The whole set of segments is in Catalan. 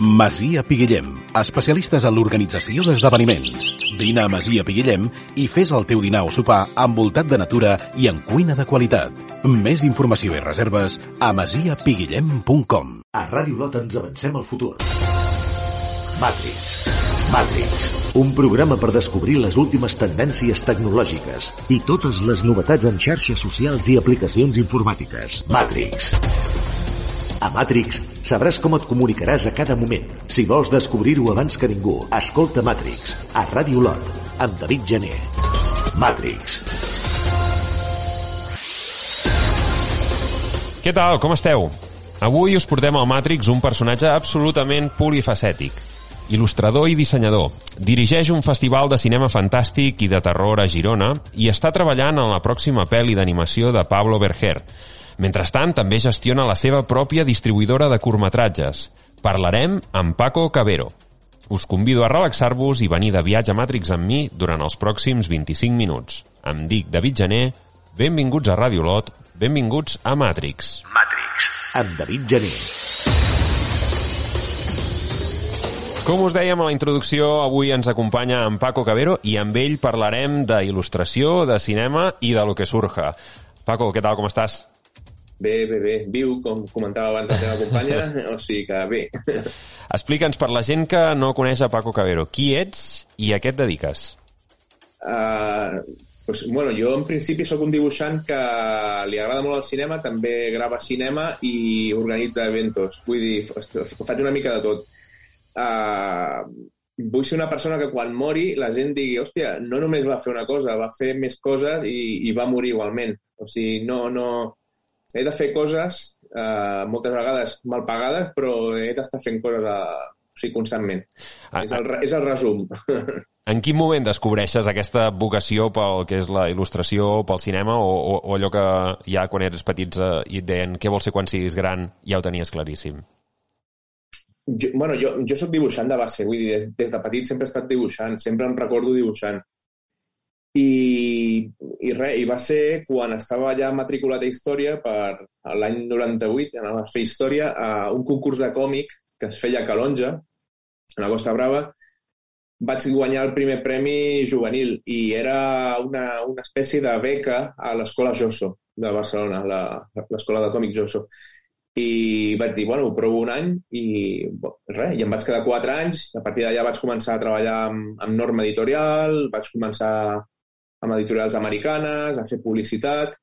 Masia Piguillem, especialistes en l'organització d'esdeveniments. Vine a Masia Piguillem i fes el teu dinar o sopar envoltat de natura i en cuina de qualitat. Més informació i reserves a masiapiguillem.com A Ràdio Lot ens avancem al futur. Matrix. Matrix. Un programa per descobrir les últimes tendències tecnològiques i totes les novetats en xarxes socials i aplicacions informàtiques. Matrix. A Matrix sabràs com et comunicaràs a cada moment. Si vols descobrir-ho abans que ningú, escolta Matrix, a Ràdio Lot, amb David Gené. Matrix. Què tal, com esteu? Avui us portem al Matrix un personatge absolutament polifacètic. Il·lustrador i dissenyador. Dirigeix un festival de cinema fantàstic i de terror a Girona i està treballant en la pròxima pel·li d'animació de Pablo Berger, Mentrestant, també gestiona la seva pròpia distribuïdora de curtmetratges. Parlarem amb Paco Cabero. Us convido a relaxar-vos i venir de viatge a Matrix amb mi durant els pròxims 25 minuts. Em dic David Gené, benvinguts a Ràdio Lot, benvinguts a Matrix. Matrix, amb David Gené. Com us dèiem a la introducció, avui ens acompanya en Paco Cabero i amb ell parlarem d'il·lustració, de cinema i de lo que surja. Paco, què tal, com estàs? Bé, bé, bé. Viu, com comentava abans la teva companya, o sigui que bé. Explica'ns per la gent que no coneix a Paco Cabero, qui ets i a què et dediques? Uh, pues, bueno, jo en principi sóc un dibuixant que li agrada molt el cinema, també grava cinema i organitza eventos. Vull dir, faig una mica de tot. Uh, vull ser una persona que quan mori la gent digui, hòstia, no només va fer una cosa, va fer més coses i, i va morir igualment. O sigui, no, no, he de fer coses, eh, moltes vegades mal pagades, però he d'estar fent coses a, o sigui, constantment. Ah, és, el, és el resum. En quin moment descobreixes aquesta vocació pel que és la il·lustració, pel cinema, o, o, o allò que ja quan eres petits eh, i et deien què vols ser quan siguis gran, ja ho tenies claríssim? Jo, bueno, jo, jo sóc dibuixant de base, vull dir, des, des de petit sempre he estat dibuixant, sempre em recordo dibuixant. I, i res, i va ser quan estava ja matriculat a Història per l'any 98, anava a fer Història, a un concurs de còmic que es feia a Calonja, a la Costa Brava, vaig guanyar el primer premi juvenil i era una, una espècie de beca a l'escola Josso de Barcelona, l'escola de còmic Josso. I vaig dir, bueno, ho provo un any i res, i em vaig quedar quatre anys. A partir d'allà vaig començar a treballar amb, amb norma editorial, vaig començar amb editorials americanes, a fer publicitat,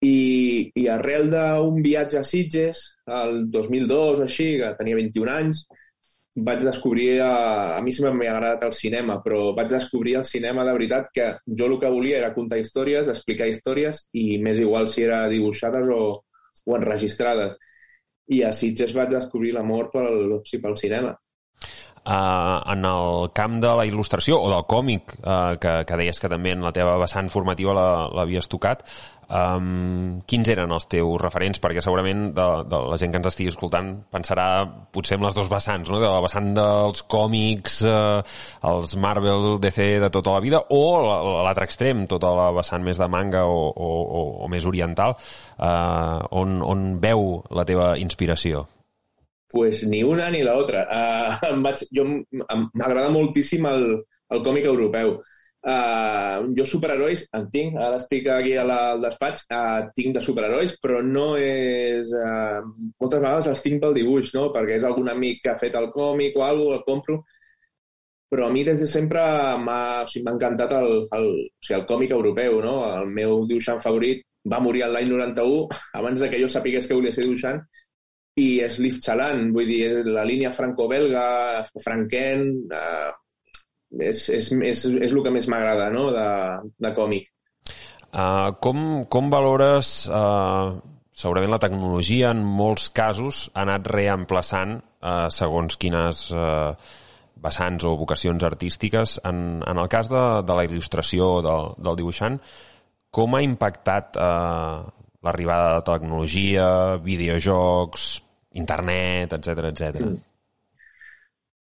i, i arrel d'un viatge a Sitges, el 2002 o així, que tenia 21 anys, vaig descobrir, a, a mi sempre m'ha agradat el cinema, però vaig descobrir el cinema de veritat que jo el que volia era contar històries, explicar històries i més igual si era dibuixades o, o enregistrades. I a Sitges vaig descobrir l'amor pel, sí, pel cinema eh, en el camp de la il·lustració o del còmic, eh, que, que deies que també en la teva vessant formativa l'havies tocat, um, quins eren els teus referents? Perquè segurament de, de la gent que ens estigui escoltant pensarà potser en les dues vessants, no? de la vessant dels còmics, eh, els Marvel, DC de tota la vida, o l'altre extrem, tota la vessant més de manga o, o, o, o més oriental, eh, on, on veu la teva inspiració? Pues ni una ni la otra. Uh, em vaig, jo m'agrada moltíssim el, el còmic europeu. Uh, jo superherois en tinc, ara estic aquí a la, al despatx, uh, tinc de superherois, però no és... Uh, moltes vegades els tinc pel dibuix, no? perquè és algun amic que ha fet el còmic o alguna cosa, el compro, però a mi des de sempre m'ha o sigui, encantat el, el, o sigui, el còmic europeu, no? El meu dibuixant favorit va morir l'any 91, abans de que jo sapigués que volia ser dibuixant, i és Liv Chalan, vull dir, la línia franco-belga, franquen, eh, és, és, és, és el que més m'agrada no? de, de còmic. Uh, com, com valores uh, segurament la tecnologia en molts casos ha anat reemplaçant uh, segons quines uh, vessants o vocacions artístiques en, en el cas de, de la il·lustració del, del dibuixant com ha impactat uh, l'arribada de tecnologia, videojocs, internet, etc etc. Mm.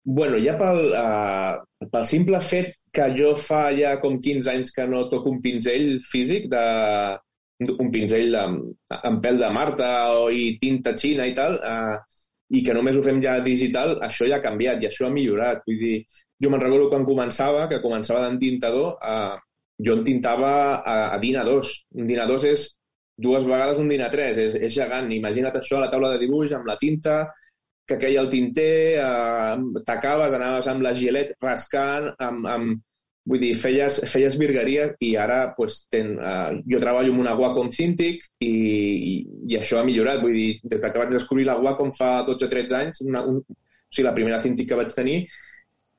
Bueno, ja pel, uh, pel simple fet que jo fa ja com 15 anys que no toco un pinzell físic de, un pinzell amb, amb pèl de Marta o, i tinta xina i tal, uh, i que només ho fem ja digital, això ja ha canviat i això ha millorat. Vull dir, jo me'n recordo quan començava, que començava d'entintador, eh, jo entintava a, a DIN A2. Un DIN A2 és dues vegades un DIN A3, és, és gegant. Imagina't això a la taula de dibuix, amb la tinta, que queia el tinter, eh, t'acabes, anaves amb la gilet rascant, amb, amb, vull dir, feies, feies virgueries i ara pues, ten, uh, jo treballo amb una Wacom Cintiq i, i, i això ha millorat. Vull dir, des que vaig descobrir la Wacom fa 12 o 13 anys, una, un, o sigui, la primera Cintiq que vaig tenir,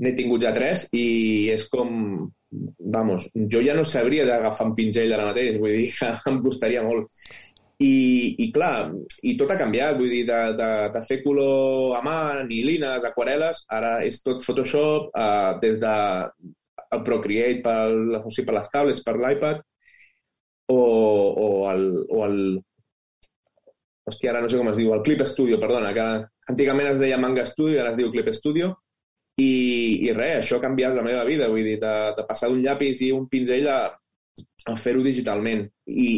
n'he tingut ja tres i és com... Vamos, jo ja no sabria d'agafar un pinzell ara mateix, vull dir em costaria molt. I, i clar, i tot ha canviat, vull dir, de, de, de fer color a mà, ni lines, aquarel·les, ara és tot Photoshop, uh, des de el Procreate per, o sigui, per les tablets, per l'iPad, o, o, el, o el... Hòstia, ara no sé com es diu, el Clip Studio, perdona, que antigament es deia Manga Studio, ara es diu Clip Studio, i, res, això ha canviat la meva vida, vull dir, de, de passar d'un llapis i un pinzell a, a fer-ho digitalment. I,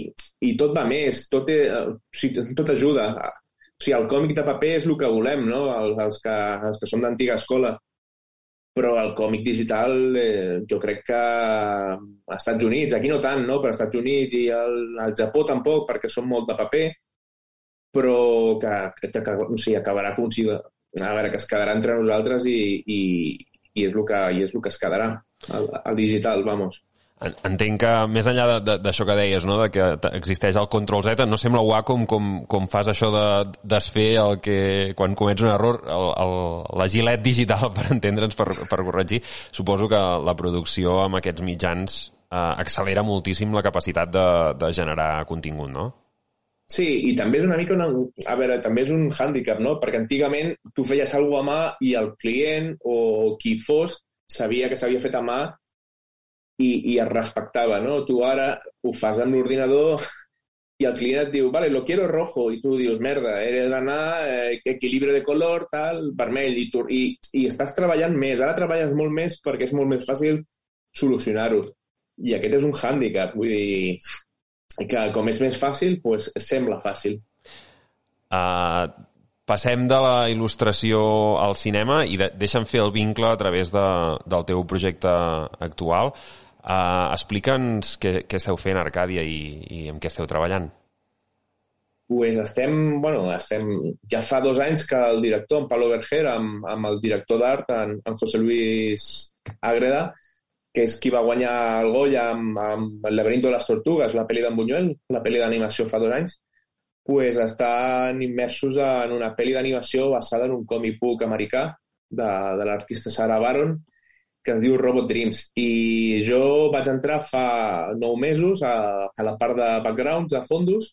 I tot va més, tot, és, sigui, tot ajuda. O sigui, el còmic de paper és el que volem, no? Els, els que, els que som d'antiga escola però el còmic digital eh, jo crec que als Estats Units, aquí no tant, no? però als Estats Units i al, al Japó tampoc, perquè són molt de paper, però que, que, que o sigui, acabarà a veure, que es quedarà entre nosaltres i, i, i, és, el que, i és el que es quedarà, el digital, vamos. Entenc que, més enllà d'això que deies, no? de que existeix el control Z, no sembla Wacom com, com fas això de desfer el que, quan comets un error, el, el, la gilet digital, per entendre'ns, per, per corregir. Suposo que la producció amb aquests mitjans eh, accelera moltíssim la capacitat de, de generar contingut, no? Sí, i també és una mica una... A veure, també és un hàndicap, no? Perquè antigament tu feies alguna a mà i el client o qui fos sabia que s'havia fet a mà i, i es respectava, no? Tu ara ho fas amb l'ordinador i el client et diu, vale, lo quiero rojo, i tu dius, merda, he d'anar, eh, equilibri de color, tal, vermell, i, tu, i, i estàs treballant més. Ara treballes molt més perquè és molt més fàcil solucionar-ho. I aquest és un hàndicap, vull dir, que com és més fàcil, pues, sembla fàcil. Uh, passem de la il·lustració al cinema i de, deixa'm fer el vincle a través de, del teu projecte actual. Uh, Explica'ns què, què esteu fent a Arcàdia i, i amb què esteu treballant. Pues estem, bueno, estem, ja fa dos anys que el director, en Pablo Berger, amb, amb el director d'art, en, en José Luis Ágreda, que és qui va guanyar el Goya amb, amb El laberinto de les tortugues, la pel·li d'en Buñuel, la pel·li d'animació fa dos anys, pues estan immersos en una pel·li d'animació basada en un comic book americà de, de l'artista Sarah Baron, que es diu Robot Dreams. I jo vaig entrar fa nou mesos a, a la part de backgrounds, de fondos,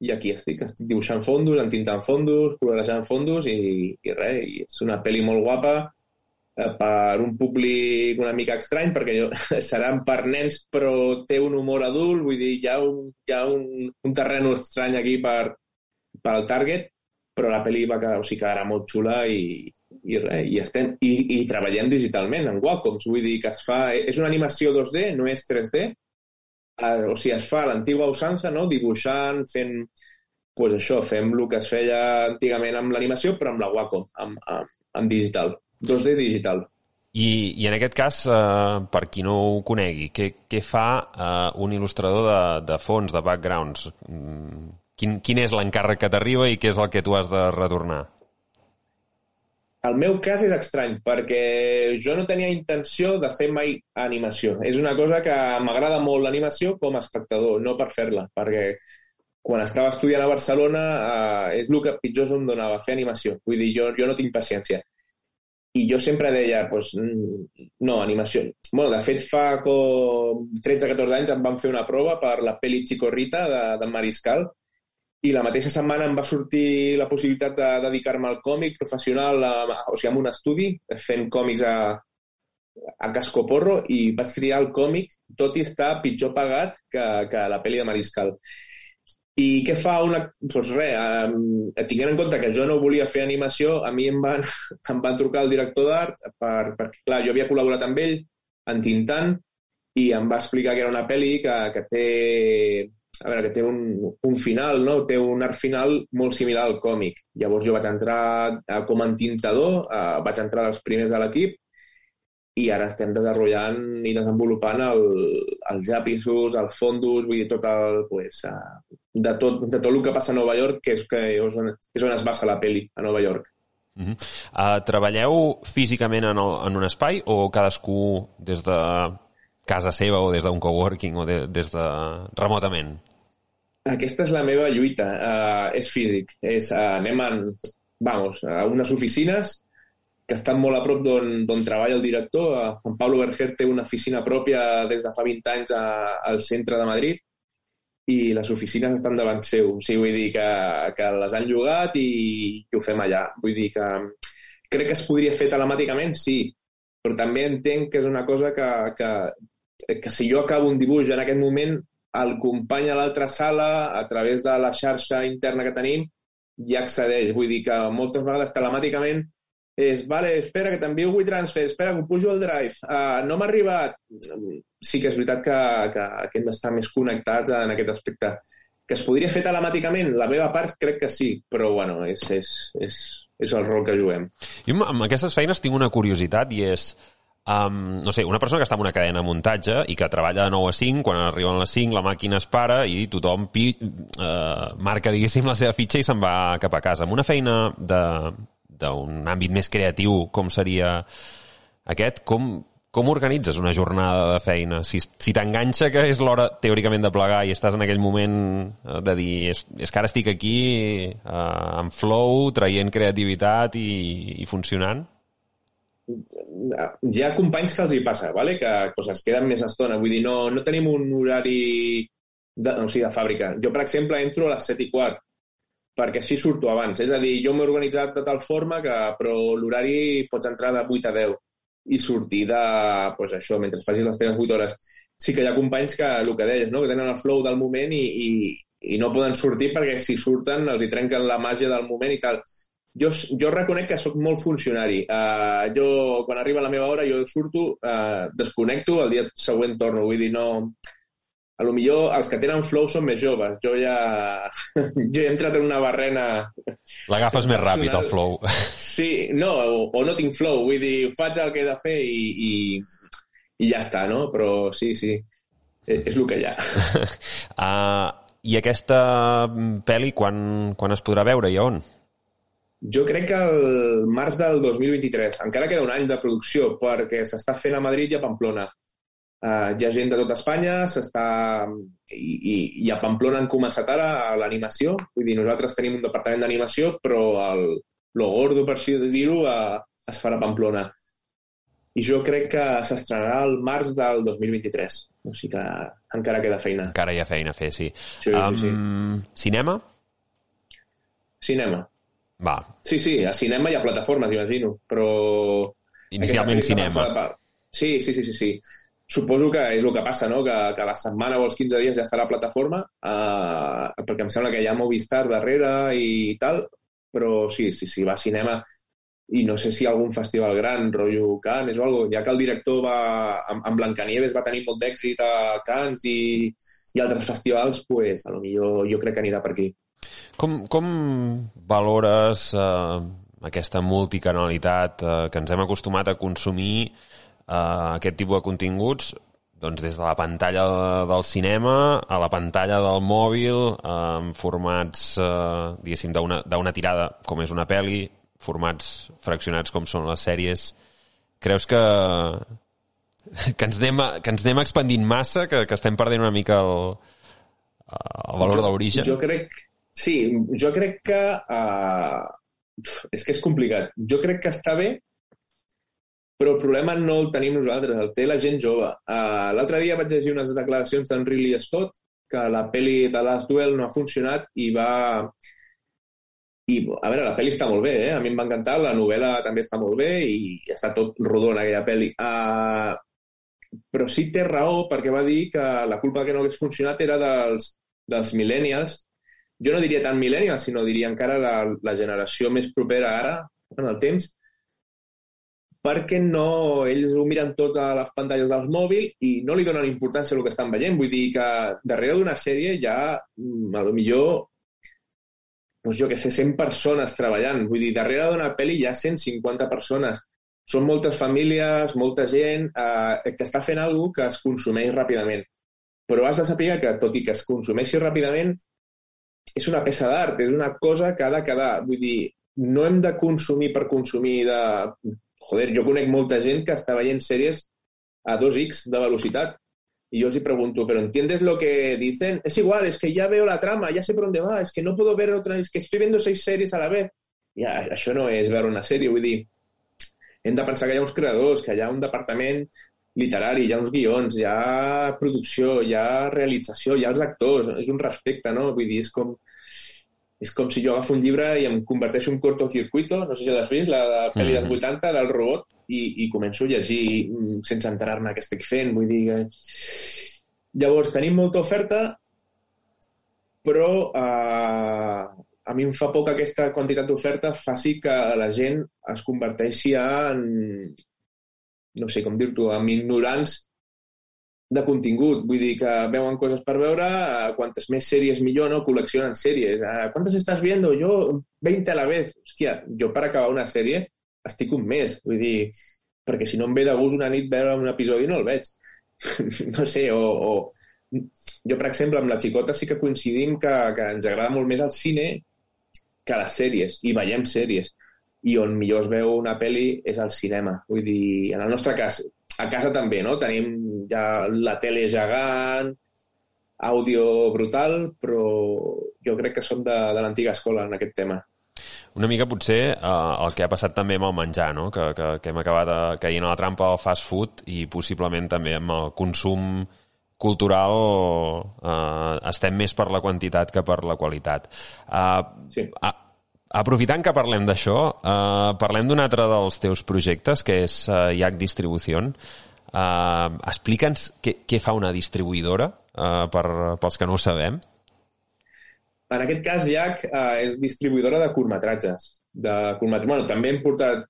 i aquí estic, estic dibuixant fondos, entintant fondos, colorejant fondos i, i res, i és una pel·li molt guapa per un públic una mica estrany, perquè jo, seran per nens però té un humor adult, vull dir, hi ha un, hi ha un, un terreno estrany aquí per, per al target, però la pel·li va quedar, o sigui, quedarà molt xula i, i res, i, estem, i, i treballem digitalment en Wacom, vull dir que es fa, és una animació 2D, no és 3D, eh, o sigui, es fa l'antigua usança, no? dibuixant, fent, pues això, fem el que es feia antigament amb l'animació, però amb la Wacom, amb, amb, amb digital, 2D digital. I, I en aquest cas, eh, per qui no ho conegui, què, què fa eh, un il·lustrador de, de fons, de backgrounds? Mm, quin, quin és l'encàrrec que t'arriba i què és el que tu has de retornar? El meu cas és estrany, perquè jo no tenia intenció de fer mai animació. És una cosa que m'agrada molt l'animació com a espectador, no per fer-la, perquè quan estava estudiant a Barcelona eh, és el que pitjor em donava, fer animació. Vull dir, jo, jo no tinc paciència. I jo sempre deia, pues, no, animació. bueno, de fet, fa com 13-14 anys em van fer una prova per la pel·li Chicorrita de, de Mariscal, i la mateixa setmana em va sortir la possibilitat de dedicar-me al còmic professional, a, o sigui, amb un estudi, fent còmics a, a casco porro, i vaig triar el còmic, tot i estar pitjor pagat que, que la pel·li de Mariscal. I què fa una... Doncs res, eh, tinguent en compte que jo no volia fer animació, a mi em van, em van trucar el director d'art per, clar, jo havia col·laborat amb ell en Tintant i em va explicar que era una pel·li que, que té a veure, que té un, un final, no? té un art final molt similar al còmic. Llavors jo vaig entrar com a entintador, uh, vaig entrar als primers de l'equip i ara estem desenvolupant i desenvolupant el, els episodis, el fondus, vull dir, tot el, pues, uh, de, tot, de tot el que passa a Nova York, que és, que és, on, és on es basa la peli, a Nova York. Uh -huh. uh, treballeu físicament en, el, en un espai o cadascú des de casa seva o des d'un coworking o de, des de remotament? Aquesta és la meva lluita. Uh, és físic. És, uh, anem en, vamos, a unes oficines que estan molt a prop d'on treballa el director. En Pablo Berger té una oficina pròpia des de fa 20 anys a, al centre de Madrid i les oficines estan davant seu. O sigui, vull dir que, que les han llogat i que ho fem allà. Vull dir que crec que es podria fer telemàticament, sí, però també entenc que és una cosa que, que, que si jo acabo un dibuix en aquest moment, el company a l'altra sala, a través de la xarxa interna que tenim, ja accedeix. Vull dir que moltes vegades telemàticament és, vale, espera, que t'envio WeTransfer, espera, que ho pujo al Drive, uh, no m'ha arribat. Sí que és veritat que, que, que hem d'estar més connectats en aquest aspecte. Que es podria fer telemàticament? La meva part crec que sí, però bueno, és, és, és, és el rol que juguem. Jo amb aquestes feines tinc una curiositat i és... Um, no sé, una persona que està en una cadena de muntatge i que treballa de 9 a 5, quan arriben les 5 la màquina es para i tothom pi, uh, marca, diguéssim, la seva fitxa i se'n va cap a casa. Amb una feina de, d'un àmbit més creatiu com seria aquest, com, com organitzes una jornada de feina? Si, si t'enganxa que és l'hora teòricament de plegar i estàs en aquell moment eh, de dir és, és que ara estic aquí eh, en flow, traient creativitat i, i funcionant? Hi ha companys que els hi passa, vale? que pues, es queden més estona. Vull dir, no, no tenim un horari de, o sigui, de fàbrica. Jo, per exemple, entro a les 7 i quart perquè així surto abans. És a dir, jo m'he organitzat de tal forma que, però l'horari pots entrar de 8 a 10 i sortir de, pues, això, mentre facis les teves 8 hores. Sí que hi ha companys que, el que deies, no? que tenen el flow del moment i, i, i no poden sortir perquè si surten els hi trenquen la màgia del moment i tal. Jo, jo reconec que sóc molt funcionari. Uh, jo, quan arriba la meva hora, jo surto, uh, desconnecto, el dia següent torno. Vull dir, no a lo millor els que tenen flow són més joves. Jo ja, jo he entrat en una barrena... L'agafes més ràpid, el flow. Sí, no, o, o no tinc flow, vull dir, faig el que he de fer i, i, i ja està, no? Però sí, sí, és, és el que hi ha. uh, I aquesta pel·li, quan, quan es podrà veure i on? Jo crec que el març del 2023. Encara queda un any de producció perquè s'està fent a Madrid i a Pamplona. Uh, hi ha gent de tot Espanya, s'està... I, i, I a Pamplona han començat ara l'animació, vull dir, nosaltres tenim un departament d'animació, però el, lo gordo, per així dir-ho, uh, es farà a Pamplona. I jo crec que s'estrenarà el març del 2023. O sigui que encara queda feina. Encara hi ha feina a fer, sí. Sí, um, sí, sí. Cinema? Cinema. Va. Sí, sí, a cinema hi ha plataformes, imagino, però... Inicialment cinema. Sí, sí, sí, sí, sí suposo que és el que passa, no? que, que la setmana o els 15 dies ja estarà a plataforma, eh, perquè em sembla que hi ha Movistar darrere i tal, però sí, sí, sí, va a cinema i no sé si algun festival gran, rotllo Cannes o alguna ja que el director va, amb, amb Blancanieves va tenir molt d'èxit a Cannes i, i altres festivals, pues, a lo millor jo crec que anirà per aquí. Com, com valores eh, aquesta multicanalitat eh, que ens hem acostumat a consumir uh, aquest tipus de continguts doncs des de la pantalla del cinema a la pantalla del mòbil en formats, eh, diguéssim, d'una tirada, com és una pel·li, formats fraccionats com són les sèries. Creus que, que, ens, anem, que ens anem expandint massa, que, que estem perdent una mica el, el valor d'origen? Jo crec... Sí, jo crec que... Uh, és que és complicat. Jo crec que està bé però el problema no el tenim nosaltres, el té la gent jove. Uh, L'altre dia vaig llegir unes declaracions d'en Ridley Scott que la pel·li de Last Duel no ha funcionat i va... I, a veure, la pel·li està molt bé, eh? a mi em va encantar, la novel·la també està molt bé i està tot rodó en aquella pel·li. Uh, però sí té raó perquè va dir que la culpa que no hagués funcionat era dels, dels millennials. Jo no diria tant millennials, sinó diria encara la, la generació més propera ara, en el temps, perquè no, ells ho miren tot a les pantalles dels mòbils i no li donen importància al que estan veient. Vull dir que darrere d'una sèrie hi ha, mm, a lo millor, doncs jo que sé, 100 persones treballant. Vull dir, darrere d'una pel·li hi ha 150 persones. Són moltes famílies, molta gent eh, que està fent alguna que es consumeix ràpidament. Però has de saber que, tot i que es consumeixi ràpidament, és una peça d'art, és una cosa que ha de quedar. Vull dir, no hem de consumir per consumir de joder, jo conec molta gent que està veient sèries a 2x de velocitat. Y yo os pregunto, ¿pero entiendes lo que dicen? Es igual, es que ya veo la trama, ya sé por dónde va, es que no puedo ver otra, es que estoy viendo seis sèries a la vez. I això no és veure una sèrie, vull dir, hem de pensar que hi ha uns creadors, que hi ha un departament literari, hi ha uns guions, hi ha producció, hi ha realització, hi ha els actors, és un respecte, no? Vull dir, és com, és com si jo agafo un llibre i em converteixo en cortocircuito, no sé si l'has vist, la de pel·li dels 80 mm-hmm. del robot, i, i començo a llegir mm, sense enterar-me què estic fent. Vull dir que... Llavors, tenim molta oferta, però eh, a mi em fa por que aquesta quantitat d'oferta faci que la gent es converteixi en, no sé com dir-t'ho, en ignorants de contingut, vull dir que veuen coses per veure, uh, quantes més sèries millor, no? Col·leccionen sèries. Uh, ¿Cuántas estàs viendo? Jo 20 a la vez. Hòstia, jo per acabar una sèrie estic un mes, vull dir, perquè si no em ve de gust una nit veure un episodi no el veig. no sé, o, o... Jo, per exemple, amb la xicota sí que coincidim que, que ens agrada molt més el cine que les sèries, i veiem sèries. I on millor es veu una pel·li és al cinema. Vull dir, en el nostre cas, a casa també, no? Tenim ja la tele gegant, àudio brutal, però jo crec que som de, de l'antiga escola en aquest tema. Una mica potser eh, el que ha passat també amb el menjar, no? que, que, que hem acabat eh, caient a la trampa del fast food i possiblement també amb el consum cultural eh, estem més per la quantitat que per la qualitat. Eh, sí. A, Aprofitant que parlem d'això, eh, parlem d'un altre dels teus projectes, que és eh, YAC Distribució. Eh, Explica'ns què, què fa una distribuïdora, eh, per, pels que no ho sabem. En aquest cas, YAC eh, és distribuïdora de curtmetratges. De curtmetratges. Bueno, també hem portat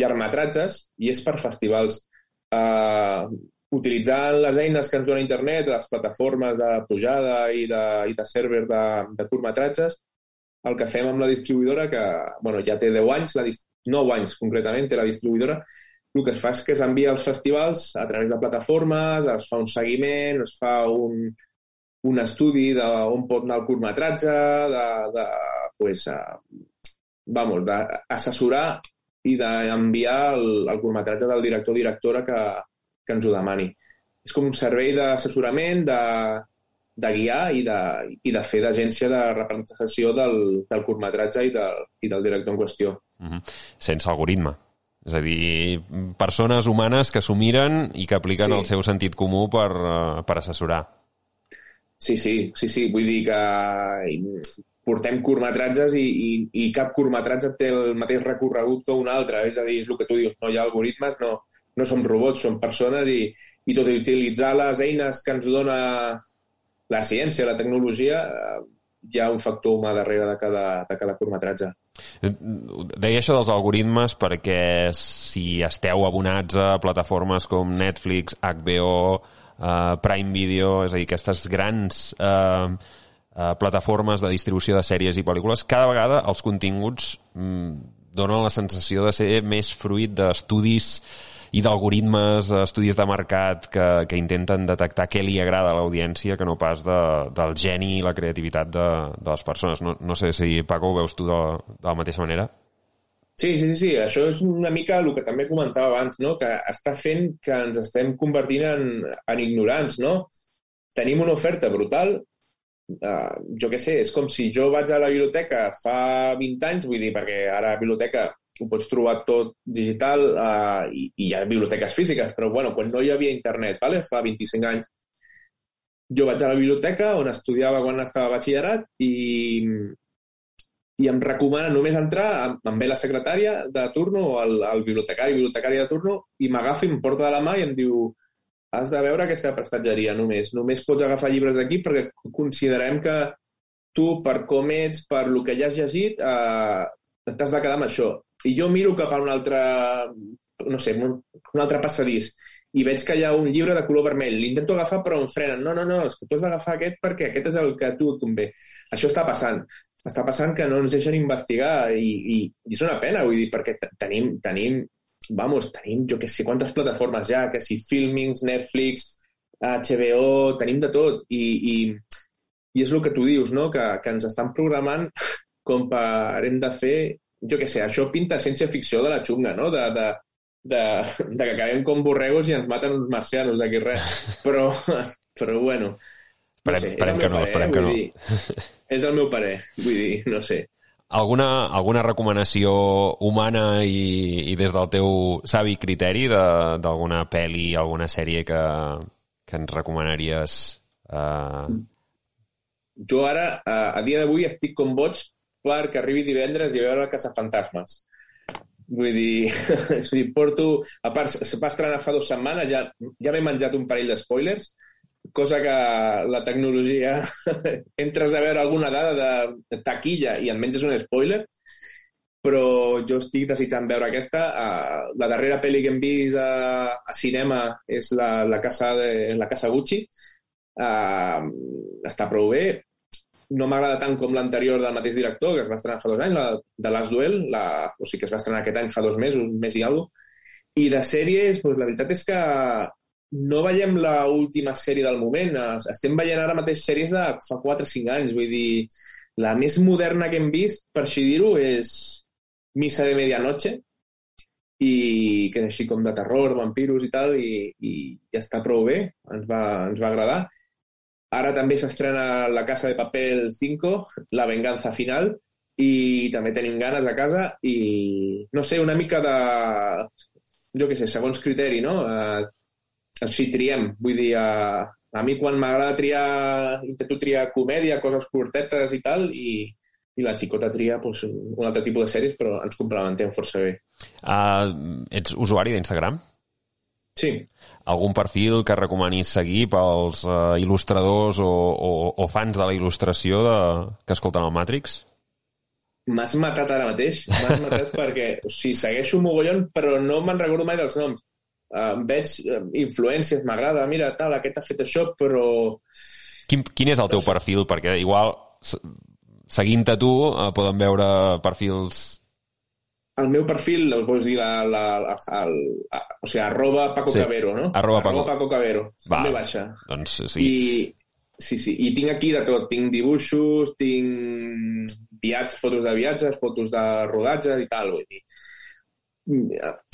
llargmetratges i és per festivals. Eh, utilitzant les eines que ens dona internet, les plataformes de pujada i de, i de server de, de curtmetratges, el que fem amb la distribuïdora, que bueno, ja té 10 anys, la 9 anys concretament té la distribuïdora, el que es fa és que es envia als festivals a través de plataformes, es fa un seguiment, es fa un, un estudi d'on pot anar el curtmetratge, de, de, pues, a, vamos, d'assessorar i d'enviar el, el curtmetratge del director o directora que, que ens ho demani. És com un servei d'assessorament, de, de guiar i de, i de fer d'agència de representació del, del curtmetratge i, del, i del director en qüestió. Mm -hmm. Sense algoritme. És a dir, persones humanes que s'ho miren i que apliquen sí. el seu sentit comú per, uh, per assessorar. Sí, sí, sí, sí. Vull dir que portem curtmetratges i, i, i cap curtmetratge té el mateix recorregut que un altre. És a dir, és el que tu dius, no hi ha algoritmes, no, no som robots, som persones i, i tot i utilitzar les eines que ens dona la ciència, la tecnologia, eh, hi ha un factor humà darrere de cada, de cada curtmetratge. Deia això dels algoritmes perquè si esteu abonats a plataformes com Netflix, HBO, eh, Prime Video, és a dir, aquestes grans eh, eh, plataformes de distribució de sèries i pel·lícules, cada vegada els continguts mm, donen la sensació de ser més fruit d'estudis eh, i d'algoritmes, estudis de mercat que, que intenten detectar què li agrada a l'audiència que no pas de, del geni i la creativitat de, de les persones. No, no sé si, Paco, ho veus tu de, de la mateixa manera? Sí, sí, sí, això és una mica el que també comentava abans, no? que està fent que ens estem convertint en, en ignorants. No? Tenim una oferta brutal, uh, jo què sé, és com si jo vaig a la biblioteca fa 20 anys, vull dir, perquè ara la biblioteca ho pots trobar tot digital uh, i, i hi ha biblioteques físiques, però bueno, quan no hi havia internet, vale? fa 25 anys, jo vaig a la biblioteca on estudiava quan estava a batxillerat i, i em recomana només entrar, em, ve la secretària de turno o el, el bibliotecari, bibliotecari de turno i m'agafa i em porta de la mà i em diu has de veure aquesta prestatgeria només. Només pots agafar llibres d'aquí perquè considerem que tu, per com ets, per el que ja has llegit, eh, t'has de quedar amb això i jo miro cap a un altre no sé, un, un altre passadís, i veig que hi ha un llibre de color vermell. L'intento agafar, però em frenen. No, no, no, és que tu has d'agafar aquest perquè aquest és el que a tu et convé. Això està passant. Està passant que no ens deixen investigar i, i, i és una pena, vull dir, perquè tenim, tenim, vamos, tenim jo que sé quantes plataformes ja, que si Filmings, Netflix, HBO, tenim de tot. I, i, i és el que tu dius, no? que, que ens estan programant com per hem de fer, jo que sé, això pinta ciència-ficció de la xunga, no? De, de, de, de que acabem com borregos i ens maten uns marcianos d'aquí res. Però, però bueno... Esperem, no sé, esperem que no, parer, esperem que no. Dir, és el meu parer, vull dir, no sé. Alguna, alguna recomanació humana i, i des del teu savi criteri d'alguna pel·li, alguna sèrie que, que ens recomanaries? Uh... Jo ara, a, a dia d'avui, estic com boig per que arribi divendres i veure Casa Fantasmes. Vull dir, sigui, porto... A part, se va estrenar fa dues setmanes, ja, ja m'he menjat un parell de spoilers, cosa que la tecnologia... entres a veure alguna dada de taquilla i en menges un spoiler, però jo estic desitjant veure aquesta. Uh, la darrera pel·li que hem vist a, a cinema és la, la, casa de, la casa Gucci. Uh, està prou bé no m'agrada tant com l'anterior del mateix director, que es va estrenar fa dos anys, la de Last Duel, la, o sigui que es va estrenar aquest any fa dos mesos, un mes i alguna I de sèries, doncs, la veritat és que no veiem la última sèrie del moment. Estem veient ara mateix sèries de fa 4 o 5 anys. Vull dir, la més moderna que hem vist, per així dir-ho, és Missa de Medianoche, i que és així com de terror, vampiros i tal, i, i ja està prou bé, ens va, ens va agradar. Ara també s'estrena La Casa de Papel 5, La Venganza Final, i també tenim ganes a casa i, no sé, una mica de... jo què sé, segons criteri, no? Eh, així triem. Vull dir, a, a mi quan m'agrada triar, intento triar comèdia, coses curtetes i tal, i, i la xicota tria pues, un altre tipus de sèries, però ens complementem força bé. Uh, ets usuari d'Instagram? Sí. Algun perfil que recomanis seguir pels uh, il·lustradors o, o, o fans de la il·lustració de, que escolten el Matrix? M'has matat ara mateix. M'has matat perquè o sigui, segueixo un mogollon, però no me'n recordo mai dels noms. Uh, veig uh, influències, m'agrada, mira, tal, aquest ha fet això, però... Quin, quin és el teu perfil? Perquè igual, seguint-te tu, uh, poden veure perfils el meu perfil, el vols dir, la, la, la, el, a, o sigui, arroba Paco sí. Cabero, no? Arroba, arroba Paco. Paco Cabero. Va, també baixa. Doncs sí. I, sí, sí. I tinc aquí de tot. Tinc dibuixos, tinc viatges, fotos de viatges, fotos de rodatges i tal. Vull dir.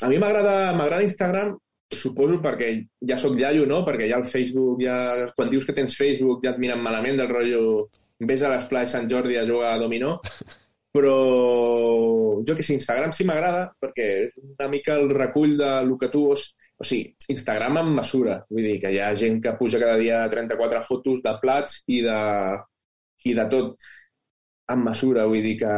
A mi m'agrada m'agrada Instagram suposo perquè ja sóc iaio, no? Perquè ja el Facebook, ja, quan dius que tens Facebook ja et miren malament del rotllo vés a l'esplai Sant Jordi a jugar a dominó però jo que sé, Instagram sí m'agrada perquè és una mica el recull de lo que tu... Os... O sigui, Instagram amb mesura. Vull dir que hi ha gent que puja cada dia 34 fotos de plats i de, i de tot amb mesura. Vull dir que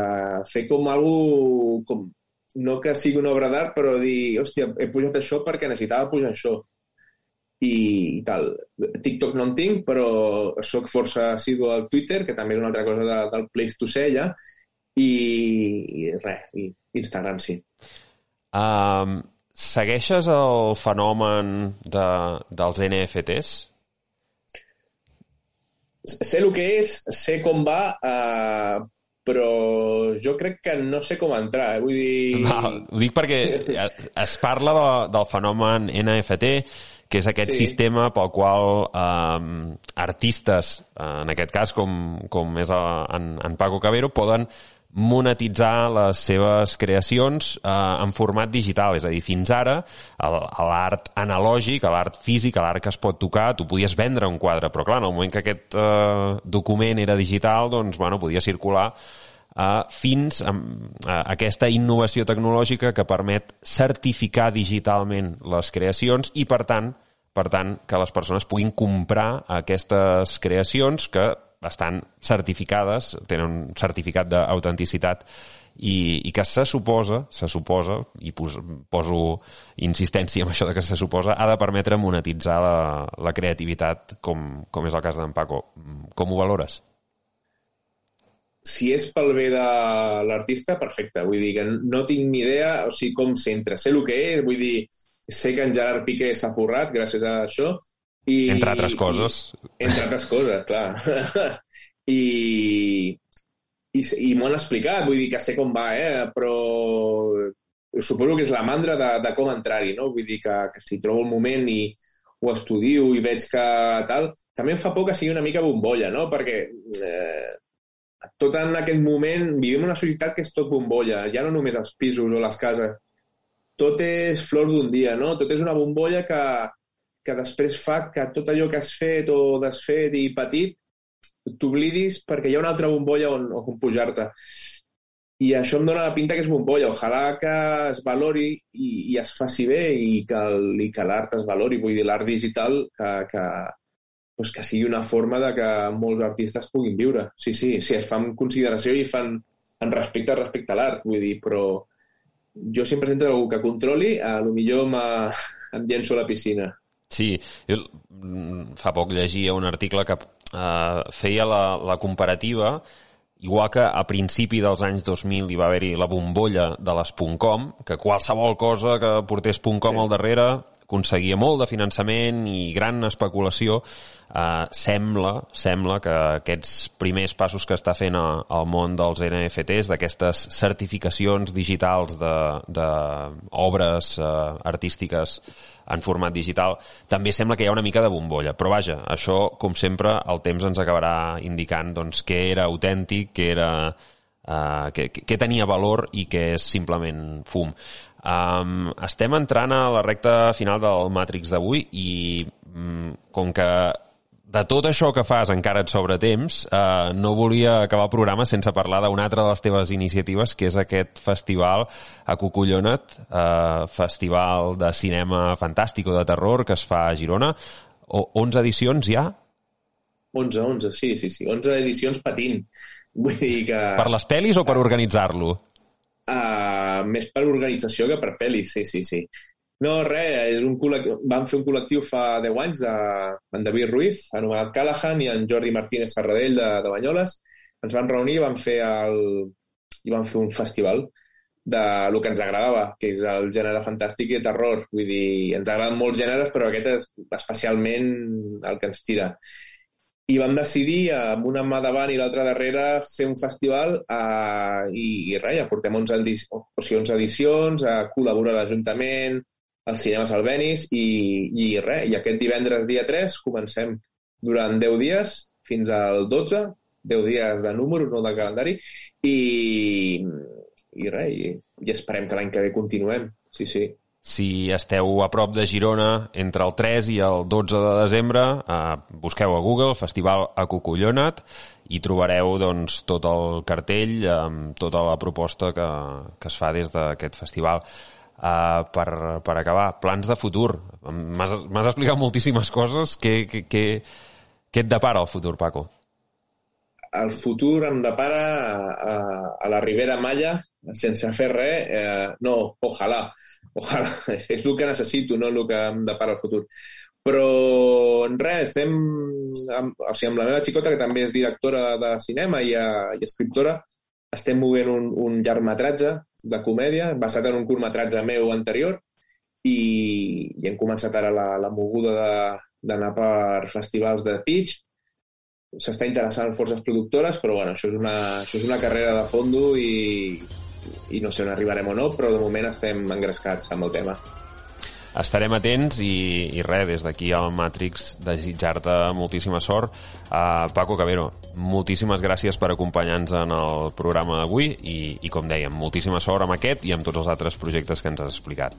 fer com algú com, no que sigui una obra d'art, però dir, hòstia, he pujat això perquè necessitava pujar això. I, i tal. TikTok no en tinc, però sóc força assidu al Twitter, que també és una altra cosa de, del Place to Say, ja, i, i res, i Instagram sí. Um, segueixes el fenomen de, dels NFTs? Sé el que és, sé com va, uh, però jo crec que no sé com entrar. Eh? Vull dir... Val, ho dic perquè es parla de, del fenomen NFT, que és aquest sí. sistema pel qual eh, artistes, en aquest cas com, com és en, en Paco Cabero, poden monetitzar les seves creacions eh, en format digital. És a dir, fins ara, l'art analògic, l'art físic, l'art que es pot tocar, tu podies vendre un quadre, però clar, en el moment que aquest eh, document era digital, doncs, bueno, podia circular eh, fins a, a aquesta innovació tecnològica que permet certificar digitalment les creacions i, per tant, per tant, que les persones puguin comprar aquestes creacions que estan certificades, tenen un certificat d'autenticitat i, i que se suposa, se suposa, i pos, poso insistència en això de que se suposa, ha de permetre monetitzar la, la creativitat, com, com és el cas d'en Paco. Com ho valores? si és pel bé de l'artista, perfecte. Vull dir que no tinc ni idea o sigui, com s'entra. Sé el que és, vull dir, sé que en Gerard Piqué s'ha forrat gràcies a això. I, entre altres coses. I, entre altres coses, clar. I, i, i m'ho han explicat, vull dir que sé com va, eh? però suposo que és la mandra de, de com entrar-hi, no? Vull dir que, que si trobo el moment i ho estudio i veig que tal... També em fa por que sigui una mica bombolla, no? Perquè eh, tot en aquest moment vivim una societat que és tot bombolla, ja no només els pisos o les cases. Tot és flor d'un dia, no? Tot és una bombolla que, que després fa que tot allò que has fet o desfet i petit t'oblidis perquè hi ha una altra bombolla on, on pujar-te. I això em dóna la pinta que és bombolla. Ojalà que es valori i, i es faci bé i que, que l'art es valori. Vull dir, l'art digital que, que, pues que sigui una forma de que molts artistes puguin viure. Sí, sí, sí, es fan consideració i fan en respecte respecte a l'art, vull dir, però jo sempre sento algú que controli, a lo millor em llenço a la piscina. Sí, jo mm, fa poc llegia un article que uh, feia la, la comparativa igual que a principi dels anys 2000 hi va haver-hi la bombolla de les .com, que qualsevol cosa que portés .com sí. al darrere aconseguia molt de finançament i gran especulació, eh, sembla, sembla que aquests primers passos que està fent el món dels NFTs, d'aquestes certificacions digitals d'obres eh, artístiques en format digital, també sembla que hi ha una mica de bombolla. Però vaja, això, com sempre, el temps ens acabarà indicant doncs, què era autèntic, què era... Uh, què, què tenia valor i què és simplement fum. Um, estem entrant a la recta final del Matrix d'avui i um, com que de tot això que fas encara et sobra temps, uh, no volia acabar el programa sense parlar d'una altra de les teves iniciatives, que és aquest festival a Cucullonet, uh, festival de cinema fantàstic o de terror que es fa a Girona. O, 11 edicions ja? 11, 11, sí, sí, sí. 11 edicions patint. Vull dir que... Per les pel·lis o per organitzar-lo? Uh, més per organització que per pel·lis, sí, sí, sí. No, res, és un vam fer un col·lectiu fa 10 anys de en David Ruiz, anomenat Callahan, i en Jordi Martínez Serradell de, de Banyoles. Ens vam reunir i vam fer, el, i vam fer un festival de lo que ens agradava, que és el gènere fantàstic i terror. Vull dir, ens agraden molts gèneres, però aquest és especialment el que ens tira i vam decidir, amb una mà davant i l'altra darrere, fer un festival eh, i, i res, ja portem 11, edici o sigui, 11 edicions, a col·laborar l'Ajuntament, els cinemes albenis i, i res, i aquest divendres dia 3 comencem durant 10 dies fins al 12, 10 dies de número, no de calendari, i, i res, i, i esperem que l'any que ve continuem, sí, sí. Si esteu a prop de Girona entre el 3 i el 12 de desembre, eh, busqueu a Google Festival a Cucullonat i trobareu doncs, tot el cartell amb tota la proposta que, que es fa des d'aquest festival. Uh, per, per acabar, plans de futur. M'has explicat moltíssimes coses. Què, què, què, què et depara el futur, Paco? El futur em depara a, a, a la Ribera Malla, sense fer res. Eh, no, ojalà ojalà, és el que necessito, no el que em depara el futur. Però, en res, estem... Amb, o sigui, amb la meva xicota, que també és directora de cinema i, uh, i escriptora, estem movent un, un llargmetratge de comèdia basat en un curtmetratge meu anterior i, i hem començat ara la, la moguda d'anar per festivals de pitch. S'està interessant forces productores, però bueno, això és una, això és una carrera de fondo i, i no sé on arribarem o no, però de moment estem engrescats amb el tema. Estarem atents i, i res, des d'aquí al Matrix desitjar-te moltíssima sort. Uh, Paco Cabero, moltíssimes gràcies per acompanyar-nos en el programa d'avui i, i, com dèiem, moltíssima sort amb aquest i amb tots els altres projectes que ens has explicat.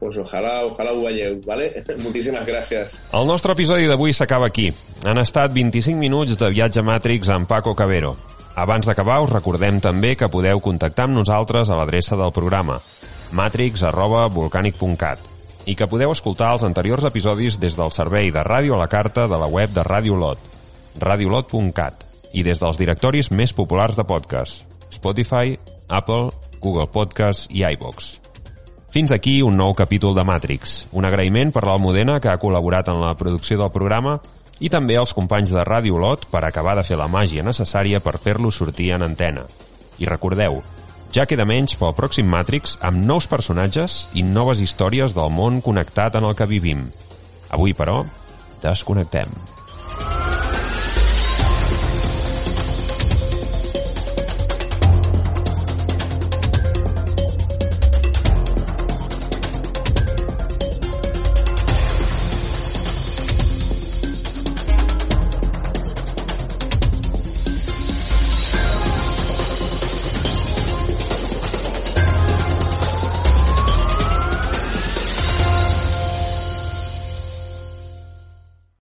Pues ojalà, ojalà ho veieu, ¿vale? Moltíssimes gràcies. El nostre episodi d'avui s'acaba aquí. Han estat 25 minuts de viatge Matrix amb Paco Cabero. Abans d'acabar, us recordem també que podeu contactar amb nosaltres a l'adreça del programa matrix arroba volcanic.cat i que podeu escoltar els anteriors episodis des del servei de ràdio a la carta de la web de Radio Lot, radiolot.cat i des dels directoris més populars de podcast, Spotify, Apple, Google Podcast i iVox. Fins aquí un nou capítol de Matrix. Un agraïment per l'Almudena que ha col·laborat en la producció del programa i també als companys de Ràdio Olot per acabar de fer la màgia necessària per fer-lo sortir en antena. I recordeu, ja queda menys pel pròxim Matrix amb nous personatges i noves històries del món connectat en el que vivim. Avui, però, desconnectem.